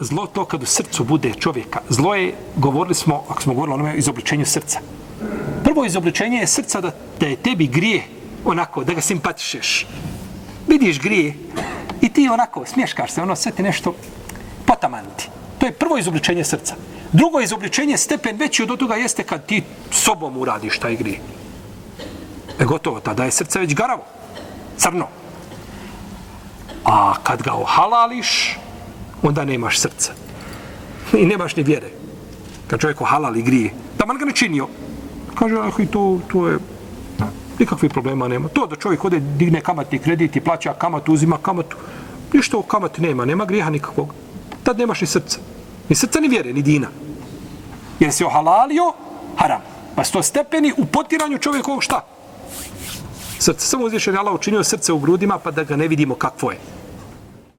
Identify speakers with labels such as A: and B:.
A: zlo to kad u srcu bude čovjeka. Zlo je, govorili smo, ako smo govorili o onome, izobličenju srca. Prvo izobličenje je srca da, da je tebi grije onako, da ga simpatišeš. Vidiš grije i ti onako smješkaš se, ono sve ti nešto potamanti. To je prvo izobličenje srca. Drugo izobličenje stepen veći od toga jeste kad ti sobom uradiš taj grije. E gotovo, tada je srce već garavo, crno. A kad ga ohalališ, onda nemaš srca. I nemaš ni vjere. Kad čovjek ohalali grije, da man ga ne činio, kaže, ah, i to, to je, nikakvih problema nema. To da čovjek ode, digne kamatni kredit i plaća kamatu, uzima kamatu, ništa o kamati nema, nema grijeha nikakvog. Tad nemaš ni srca. Ni srca, ni vjere, ni dina. Jer si ohalalio, haram. Pa sto stepeni u potiranju čovjekovog šta? Srce. Samo uzvišen je Allah učinio srce u grudima pa da ga ne vidimo kakvo je.